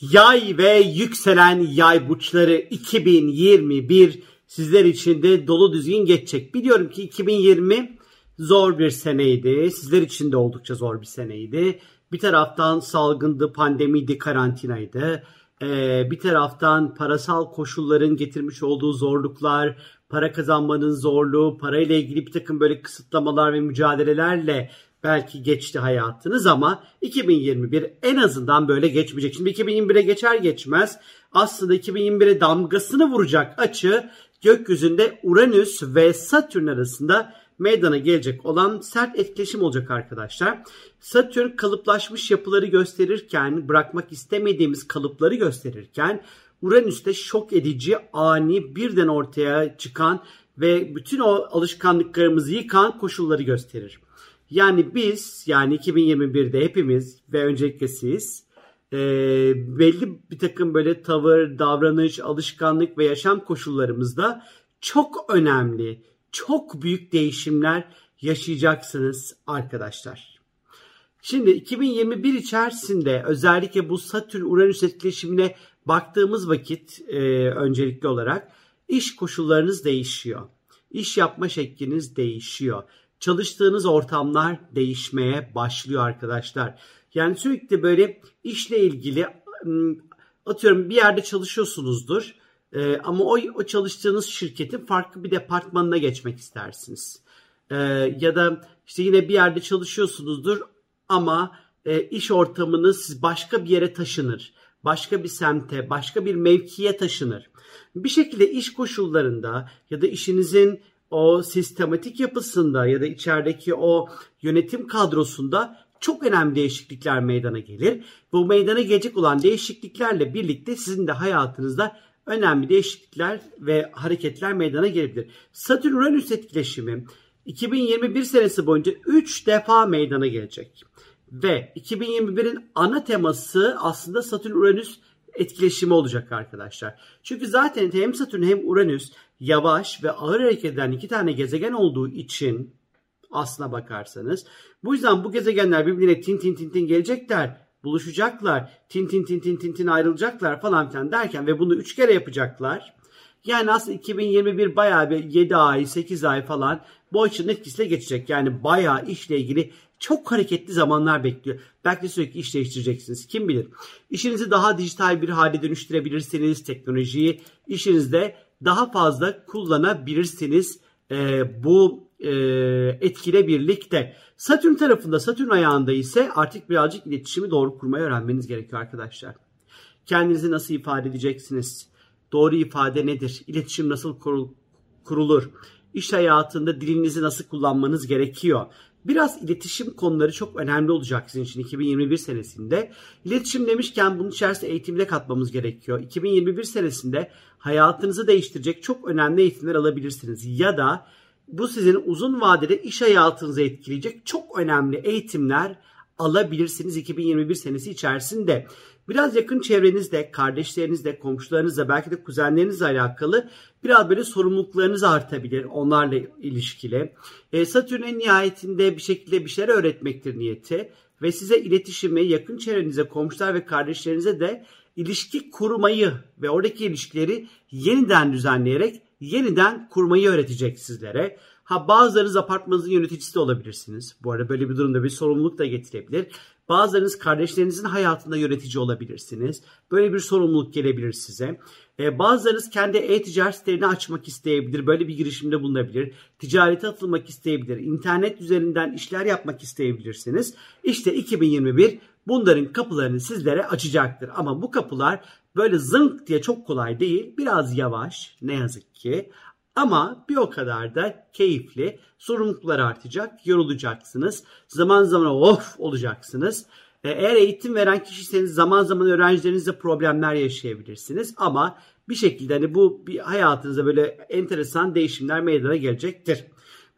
Yay ve yükselen yay burçları 2021 sizler için de dolu düzgün geçecek. Biliyorum ki 2020 zor bir seneydi. Sizler için de oldukça zor bir seneydi. Bir taraftan salgındı, pandemiydi, karantinaydı. Ee, bir taraftan parasal koşulların getirmiş olduğu zorluklar, para kazanmanın zorluğu, parayla ilgili bir takım böyle kısıtlamalar ve mücadelelerle belki geçti hayatınız ama 2021 en azından böyle geçmeyecek. Şimdi 2021'e geçer geçmez aslında 2021'e damgasını vuracak açı gökyüzünde Uranüs ve Satürn arasında meydana gelecek olan sert etkileşim olacak arkadaşlar. Satürn kalıplaşmış yapıları gösterirken, bırakmak istemediğimiz kalıpları gösterirken Uranüs'te şok edici, ani, birden ortaya çıkan ve bütün o alışkanlıklarımızı yıkan koşulları gösterir. Yani biz yani 2021'de hepimiz ve öncelikle siz e, belli bir takım böyle tavır, davranış, alışkanlık ve yaşam koşullarımızda çok önemli, çok büyük değişimler yaşayacaksınız arkadaşlar. Şimdi 2021 içerisinde özellikle bu Satürn-Uranüs etkileşimine baktığımız vakit e, öncelikli olarak iş koşullarınız değişiyor. İş yapma şekliniz değişiyor çalıştığınız ortamlar değişmeye başlıyor arkadaşlar. Yani sürekli böyle işle ilgili atıyorum bir yerde çalışıyorsunuzdur e, ama o, o çalıştığınız şirketin farklı bir departmanına geçmek istersiniz. E, ya da işte yine bir yerde çalışıyorsunuzdur ama e, iş ortamınız başka bir yere taşınır. Başka bir semte, başka bir mevkiye taşınır. Bir şekilde iş koşullarında ya da işinizin o sistematik yapısında ya da içerideki o yönetim kadrosunda çok önemli değişiklikler meydana gelir. Bu meydana gelecek olan değişikliklerle birlikte sizin de hayatınızda önemli değişiklikler ve hareketler meydana gelebilir. Satürn-Uranüs etkileşimi 2021 senesi boyunca 3 defa meydana gelecek. Ve 2021'in ana teması aslında Satürn-Uranüs etkileşimi olacak arkadaşlar. Çünkü zaten hem Satürn hem Uranüs yavaş ve ağır hareket eden iki tane gezegen olduğu için aslına bakarsanız bu yüzden bu gezegenler birbirine tin tin tin tin gelecekler buluşacaklar tin tin tin tin tin tin ayrılacaklar falan filan derken ve bunu üç kere yapacaklar. Yani aslında 2021 bayağı bir 7 ay 8 ay falan bu açının etkisiyle geçecek. Yani bayağı işle ilgili çok hareketli zamanlar bekliyor. Belki sürekli iş değiştireceksiniz. Kim bilir. İşinizi daha dijital bir hale dönüştürebilirsiniz. Teknolojiyi işinizde daha fazla kullanabilirsiniz. E, bu e, etkile birlikte. Satürn tarafında, Satürn ayağında ise artık birazcık iletişimi doğru kurmayı öğrenmeniz gerekiyor arkadaşlar. Kendinizi nasıl ifade edeceksiniz? Doğru ifade nedir? İletişim nasıl kurulur? İş hayatında dilinizi nasıl kullanmanız gerekiyor? Biraz iletişim konuları çok önemli olacak sizin için 2021 senesinde. İletişim demişken bunun içerisinde eğitimle katmamız gerekiyor. 2021 senesinde hayatınızı değiştirecek çok önemli eğitimler alabilirsiniz. Ya da bu sizin uzun vadede iş hayatınızı etkileyecek çok önemli eğitimler alabilirsiniz 2021 senesi içerisinde. Biraz yakın çevrenizde, kardeşlerinizle, komşularınızla, belki de kuzenlerinizle alakalı biraz böyle sorumluluklarınız artabilir onlarla ilişkili. E, Satürn en nihayetinde bir şekilde bir şeyler öğretmektir niyeti ve size iletişimi yakın çevrenize, komşular ve kardeşlerinize de ilişki kurmayı ve oradaki ilişkileri yeniden düzenleyerek yeniden kurmayı öğretecek sizlere. Ha bazılarınız apartmanınızın yöneticisi de olabilirsiniz. Bu arada böyle bir durumda bir sorumluluk da getirebilir. Bazılarınız kardeşlerinizin hayatında yönetici olabilirsiniz. Böyle bir sorumluluk gelebilir size. Ee, bazılarınız kendi e-ticaret sitelerini açmak isteyebilir. Böyle bir girişimde bulunabilir. Ticarete atılmak isteyebilir. İnternet üzerinden işler yapmak isteyebilirsiniz. İşte 2021 bunların kapılarını sizlere açacaktır. Ama bu kapılar böyle zınk diye çok kolay değil. Biraz yavaş ne yazık ki. Ama bir o kadar da keyifli. Sorumluluklar artacak, yorulacaksınız. Zaman zaman of olacaksınız. E, eğer eğitim veren kişiyseniz zaman zaman öğrencilerinizle problemler yaşayabilirsiniz. Ama bir şekilde hani bu bir hayatınızda böyle enteresan değişimler meydana gelecektir.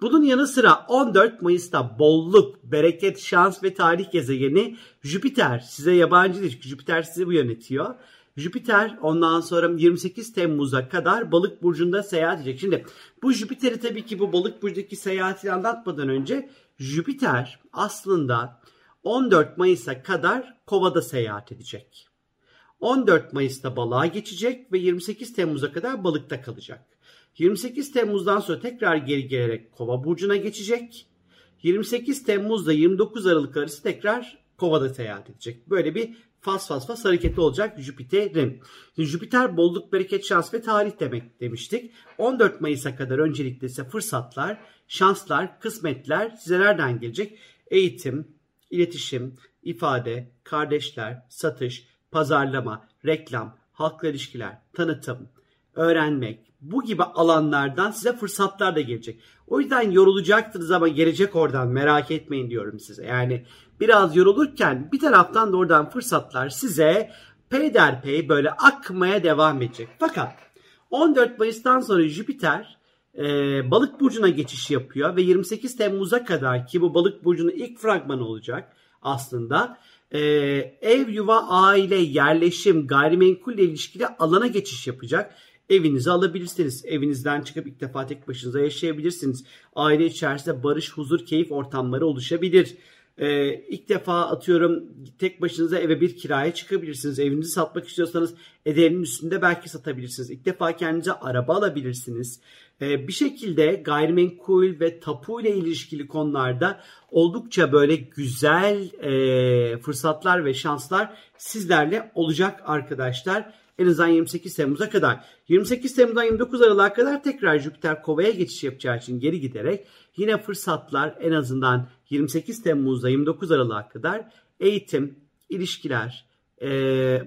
Bunun yanı sıra 14 Mayıs'ta bolluk, bereket, şans ve tarih gezegeni Jüpiter size yabancı değil. Jüpiter sizi bu yönetiyor. Jüpiter ondan sonra 28 Temmuz'a kadar balık burcunda seyahat edecek. Şimdi bu Jüpiter'i tabii ki bu balık burcundaki seyahatini anlatmadan önce Jüpiter aslında 14 Mayıs'a kadar Kova'da seyahat edecek. 14 Mayıs'ta balığa geçecek ve 28 Temmuz'a kadar balıkta kalacak. 28 Temmuz'dan sonra tekrar geri gelerek Kova burcuna geçecek. 28 Temmuz'da 29 Aralık arası tekrar Kova'da seyahat edecek. Böyle bir faz faz faz hareketi olacak Jüpiter'in. Jüpiter bolluk, bereket, şans ve tarih demek demiştik. 14 Mayıs'a kadar öncelikle ise fırsatlar, şanslar, kısmetler size nereden gelecek? Eğitim, iletişim, ifade, kardeşler, satış, pazarlama, reklam, halkla ilişkiler, tanıtım, öğrenmek, bu gibi alanlardan size fırsatlar da gelecek. O yüzden yorulacaktınız ama gelecek oradan merak etmeyin diyorum size. Yani biraz yorulurken bir taraftan da oradan fırsatlar size peyderpey böyle akmaya devam edecek. Fakat 14 Mayıs'tan sonra Jüpiter e, balık burcuna geçiş yapıyor ve 28 Temmuz'a kadar ki bu balık burcunun ilk fragmanı olacak aslında e, ev, yuva, aile, yerleşim, gayrimenkulle ilişkili alana geçiş yapacak. Evinizi alabilirsiniz. Evinizden çıkıp ilk defa tek başınıza yaşayabilirsiniz. Aile içerisinde barış, huzur, keyif ortamları oluşabilir. Ee, ilk defa atıyorum tek başınıza eve bir kiraya çıkabilirsiniz. Evinizi satmak istiyorsanız ederinin üstünde belki satabilirsiniz. İlk defa kendinize araba alabilirsiniz. Ee, bir şekilde gayrimenkul ve tapu ile ilişkili konularda oldukça böyle güzel e, fırsatlar ve şanslar sizlerle olacak arkadaşlar. En azından 28 Temmuz'a kadar. 28 Temmuz'dan 29 Aralık'a kadar tekrar Jüpiter Kova'ya geçiş yapacağı için geri giderek yine fırsatlar en azından 28 Temmuz'da 29 Aralık'a kadar eğitim, ilişkiler, e,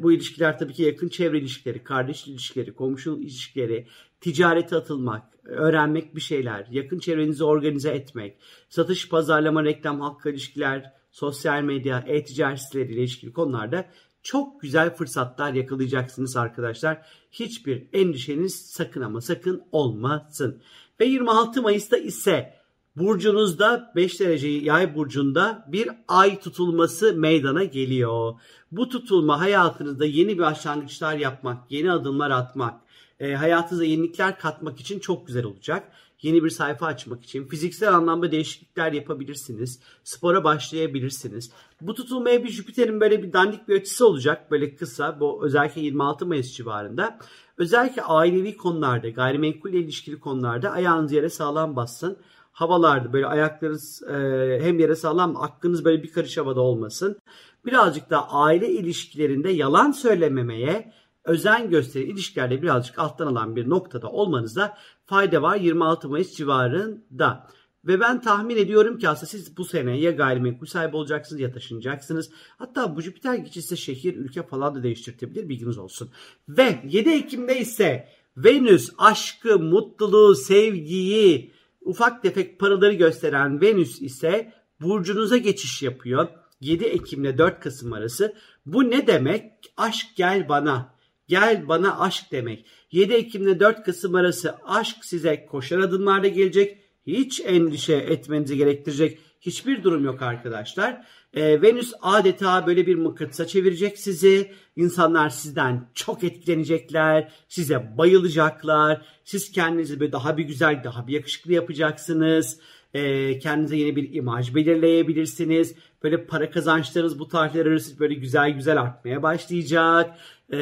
bu ilişkiler tabii ki yakın çevre ilişkileri, kardeş ilişkileri, komşu ilişkileri, ticarete atılmak, öğrenmek bir şeyler, yakın çevrenizi organize etmek, satış, pazarlama, reklam, halkla ilişkiler, sosyal medya, e-ticaret siteleriyle ilişkili konularda çok güzel fırsatlar yakalayacaksınız arkadaşlar. Hiçbir endişeniz sakın ama sakın olmasın. Ve 26 Mayıs'ta ise burcunuzda 5 derece yay burcunda bir ay tutulması meydana geliyor. Bu tutulma hayatınızda yeni bir başlangıçlar yapmak, yeni adımlar atmak, e, hayatınıza yenilikler katmak için çok güzel olacak. Yeni bir sayfa açmak için fiziksel anlamda değişiklikler yapabilirsiniz. Spora başlayabilirsiniz. Bu tutulmaya bir Jüpiter'in böyle bir dandik bir açısı olacak. Böyle kısa bu özellikle 26 Mayıs civarında. Özellikle ailevi konularda, gayrimenkulle ilişkili konularda ayağınız yere sağlam bassın. Havalarda böyle ayaklarınız e, hem yere sağlam, aklınız böyle bir karış havada olmasın. Birazcık da aile ilişkilerinde yalan söylememeye, özen gösteri ilişkilerde birazcık alttan alan bir noktada olmanızda fayda var 26 Mayıs civarında. Ve ben tahmin ediyorum ki aslında siz bu sene ya gayrimenkul sahibi olacaksınız ya taşınacaksınız. Hatta bu Jüpiter geçişse şehir, ülke falan da değiştirtebilir bilginiz olsun. Ve 7 Ekim'de ise Venüs aşkı, mutluluğu, sevgiyi, ufak tefek paraları gösteren Venüs ise burcunuza geçiş yapıyor. 7 Ekim ile 4 Kasım arası. Bu ne demek? Aşk gel bana. Gel bana aşk demek. 7 Ekim ile 4 Kasım arası aşk size koşar adımlarla gelecek. Hiç endişe etmenizi gerektirecek hiçbir durum yok arkadaşlar. Ee, Venüs adeta böyle bir mıknatısa çevirecek sizi. İnsanlar sizden çok etkilenecekler. Size bayılacaklar. Siz kendinizi böyle daha bir güzel, daha bir yakışıklı yapacaksınız. Ee, kendinize yeni bir imaj belirleyebilirsiniz. Böyle para kazançlarınız bu tarihler arası böyle güzel güzel artmaya başlayacak. Ee,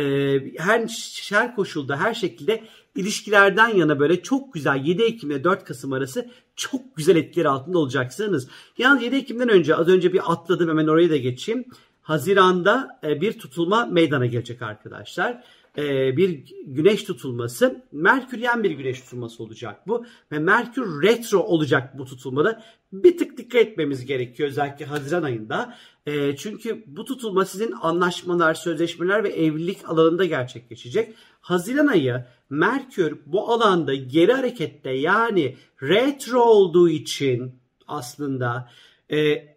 her, her koşulda, her şekilde ilişkilerden yana böyle çok güzel 7 Ekim ile 4 Kasım arası çok güzel etkiler altında olacaksınız. Yalnız 7 Ekim'den önce az önce bir atladım hemen oraya da geçeyim. Haziranda e, bir tutulma meydana gelecek arkadaşlar. E, bir güneş tutulması, Merküryen bir güneş tutulması olacak bu. Ve Merkür retro olacak bu tutulmada. Bir tık dikkat etmemiz gerekiyor özellikle Haziran ayında. E, çünkü bu tutulma sizin anlaşmalar, sözleşmeler ve evlilik alanında gerçekleşecek. Haziran ayı Merkür bu alanda geri harekette yani retro olduğu için aslında e,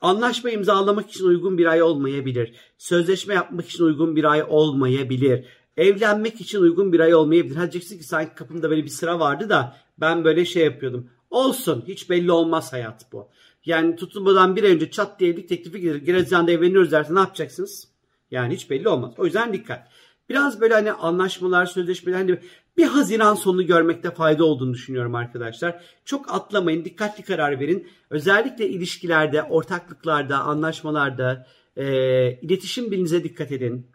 anlaşma imzalamak için uygun bir ay olmayabilir. Sözleşme yapmak için uygun bir ay olmayabilir. Evlenmek için uygun bir ay olmayabilir. Ha diyeceksin ki sanki kapımda böyle bir sıra vardı da ben böyle şey yapıyordum. Olsun hiç belli olmaz hayat bu. Yani tutulmadan bir önce çat diye evlilik teklifi gelir. Gereziyan'da evleniyoruz derse ne yapacaksınız? Yani hiç belli olmaz. O yüzden dikkat. Biraz böyle hani anlaşmalar, sözleşmeler hani bir Haziran sonu görmekte fayda olduğunu düşünüyorum arkadaşlar. Çok atlamayın, dikkatli karar verin. Özellikle ilişkilerde, ortaklıklarda, anlaşmalarda, e, iletişim bilinize dikkat edin.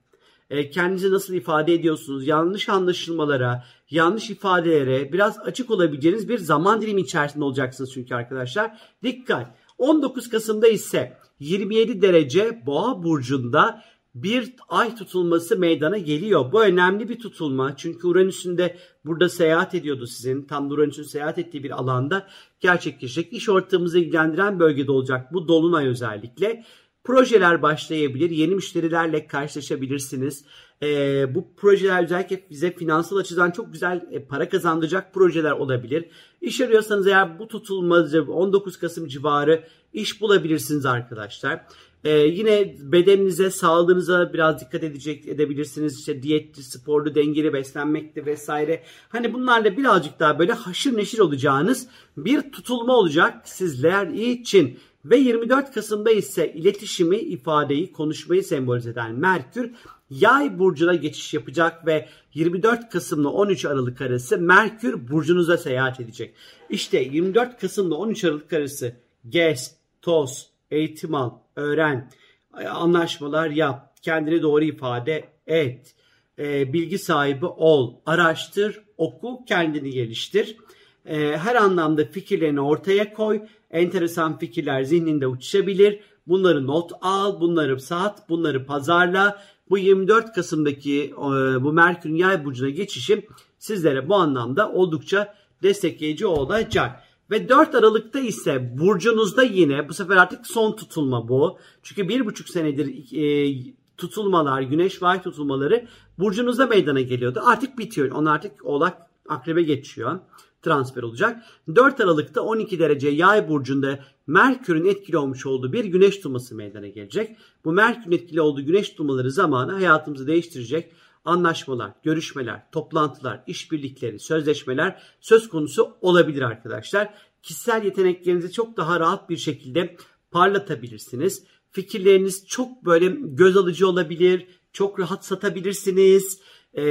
E, kendinizi nasıl ifade ediyorsunuz, yanlış anlaşılmalara, yanlış ifadelere biraz açık olabileceğiniz bir zaman dilimi içerisinde olacaksınız çünkü arkadaşlar. Dikkat! 19 Kasım'da ise 27 derece Boğa burcunda bir ay tutulması meydana geliyor. Bu önemli bir tutulma. Çünkü Uranüs'ün de burada seyahat ediyordu sizin. Tam Uranüs'ün seyahat ettiği bir alanda gerçekleşecek. İş ortamımızı ilgilendiren bölgede olacak bu dolunay özellikle. Projeler başlayabilir. Yeni müşterilerle karşılaşabilirsiniz. Ee, bu projeler özellikle bize finansal açıdan çok güzel e, para kazandıracak projeler olabilir. İş arıyorsanız eğer bu tutulmacı 19 Kasım civarı iş bulabilirsiniz arkadaşlar. Ee, yine bedeninize, sağlığınıza biraz dikkat edecek edebilirsiniz. İşte diyetli, sporlu, dengeli beslenmekti vesaire. Hani bunlarla birazcık daha böyle haşır neşir olacağınız bir tutulma olacak sizler için. Ve 24 Kasım'da ise iletişimi, ifadeyi, konuşmayı sembolize eden Merkür Yay burcuna geçiş yapacak ve 24 Kasım'la 13 Aralık arası Merkür burcunuza seyahat edecek. İşte 24 Kasım'la 13 Aralık arası gez, toz, eğitim al, öğren, anlaşmalar yap, kendini doğru ifade et, e, bilgi sahibi ol, araştır, oku, kendini geliştir. E, her anlamda fikirlerini ortaya koy. Enteresan fikirler zihninde uçuşabilir. Bunları not al, bunları sat, bunları pazarla. Bu 24 Kasım'daki e, bu Merkür'ün yay burcuna geçişi sizlere bu anlamda oldukça destekleyici olacak. Ve 4 Aralık'ta ise burcunuzda yine bu sefer artık son tutulma bu. Çünkü bir buçuk senedir e, tutulmalar, güneş ve tutulmaları burcunuzda meydana geliyordu. Artık bitiyor. Onlar artık oğlak akrebe geçiyor. Transfer olacak. 4 Aralık'ta 12 derece yay burcunda Merkür'ün etkili olmuş olduğu bir güneş tutulması meydana gelecek. Bu Merkür'ün etkili olduğu güneş tutulmaları zamanı hayatımızı değiştirecek anlaşmalar, görüşmeler, toplantılar, işbirlikleri, sözleşmeler söz konusu olabilir arkadaşlar. Kişisel yeteneklerinizi çok daha rahat bir şekilde parlatabilirsiniz. Fikirleriniz çok böyle göz alıcı olabilir, çok rahat satabilirsiniz ee,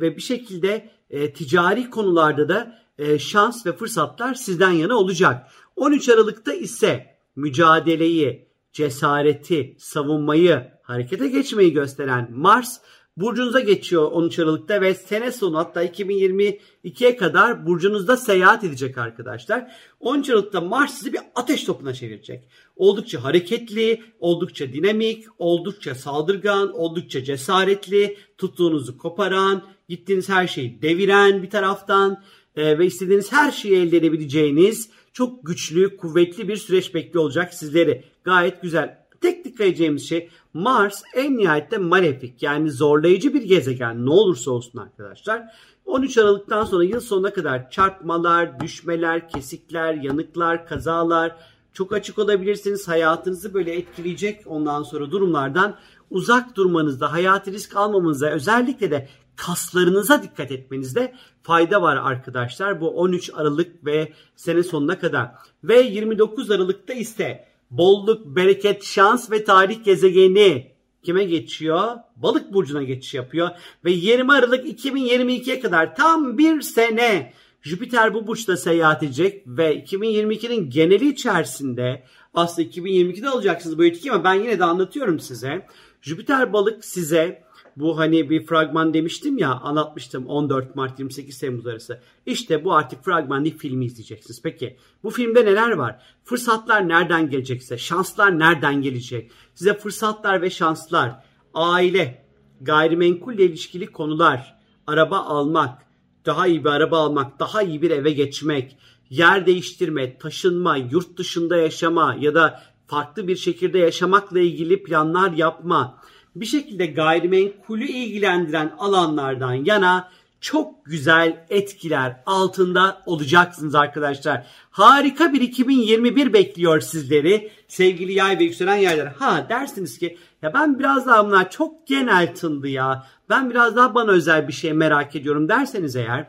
ve bir şekilde e, ticari konularda da şans ve fırsatlar sizden yana olacak. 13 Aralık'ta ise mücadeleyi, cesareti, savunmayı, harekete geçmeyi gösteren Mars burcunuza geçiyor 13 Aralık'ta ve sene sonu hatta 2022'ye kadar burcunuzda seyahat edecek arkadaşlar. 13 Aralık'ta Mars sizi bir ateş topuna çevirecek. Oldukça hareketli, oldukça dinamik, oldukça saldırgan, oldukça cesaretli, tuttuğunuzu koparan, gittiğiniz her şeyi deviren bir taraftan e, ve istediğiniz her şeyi elde edebileceğiniz çok güçlü, kuvvetli bir süreç bekliyor olacak sizleri. Gayet güzel. Tek dikkat edeceğimiz şey Mars en nihayette malefik yani zorlayıcı bir gezegen ne olursa olsun arkadaşlar. 13 Aralık'tan sonra yıl sonuna kadar çarpmalar, düşmeler, kesikler, yanıklar, kazalar çok açık olabilirsiniz. Hayatınızı böyle etkileyecek ondan sonra durumlardan uzak durmanızda, hayatı risk almamanızda özellikle de kaslarınıza dikkat etmenizde fayda var arkadaşlar. Bu 13 Aralık ve sene sonuna kadar. Ve 29 Aralık'ta ise bolluk, bereket, şans ve tarih gezegeni kime geçiyor? Balık burcuna geçiş yapıyor. Ve 20 Aralık 2022'ye kadar tam bir sene Jüpiter bu burçta seyahat edecek ve 2022'nin geneli içerisinde aslında 2022'de alacaksınız bu etki ama ben yine de anlatıyorum size. Jüpiter balık size bu hani bir fragman demiştim ya anlatmıştım 14 Mart 28 Temmuz arası. İşte bu artık fragman değil filmi izleyeceksiniz. Peki bu filmde neler var? Fırsatlar nereden gelecekse, şanslar nereden gelecek? Size fırsatlar ve şanslar, aile, gayrimenkulle ilişkili konular, araba almak, daha iyi bir araba almak, daha iyi bir eve geçmek, yer değiştirme, taşınma, yurt dışında yaşama ya da farklı bir şekilde yaşamakla ilgili planlar yapma, bir şekilde gayrimenkulü ilgilendiren alanlardan yana çok güzel etkiler altında olacaksınız arkadaşlar. Harika bir 2021 bekliyor sizleri sevgili yay ve yükselen yaylar. Ha dersiniz ki ya ben biraz daha bunlar çok genel tındı ya. Ben biraz daha bana özel bir şey merak ediyorum derseniz eğer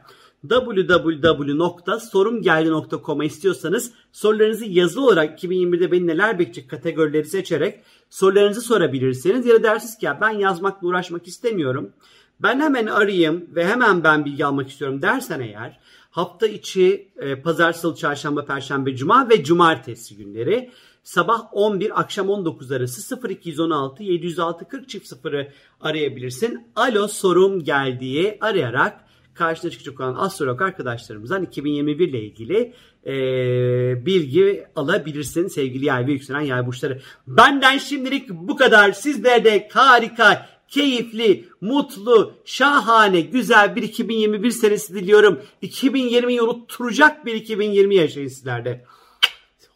www.sorumgeldi.com'a istiyorsanız sorularınızı yazılı olarak 2021'de beni neler bekleyecek kategorileri seçerek sorularınızı sorabilirsiniz. Ya da dersiniz ki ya ben yazmakla uğraşmak istemiyorum. Ben hemen arayayım ve hemen ben bilgi almak istiyorum dersen eğer hafta içi e, pazar, salı, çarşamba, perşembe, cuma ve cumartesi günleri sabah 11 akşam 19 arası 0216 706 40 çift 0'ı arayabilirsin. Alo sorum gel diye arayarak karşına çıkacak olan astrolog arkadaşlarımızdan 2021 ile ilgili e, bilgi alabilirsin sevgili yay ve yükselen yay burçları. Benden şimdilik bu kadar. Sizlere de harika, keyifli, mutlu, şahane, güzel bir 2021 senesi diliyorum. 2020'yi unutturacak bir 2020 yaşayın sizlerde.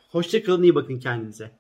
Hoşçakalın, iyi bakın kendinize.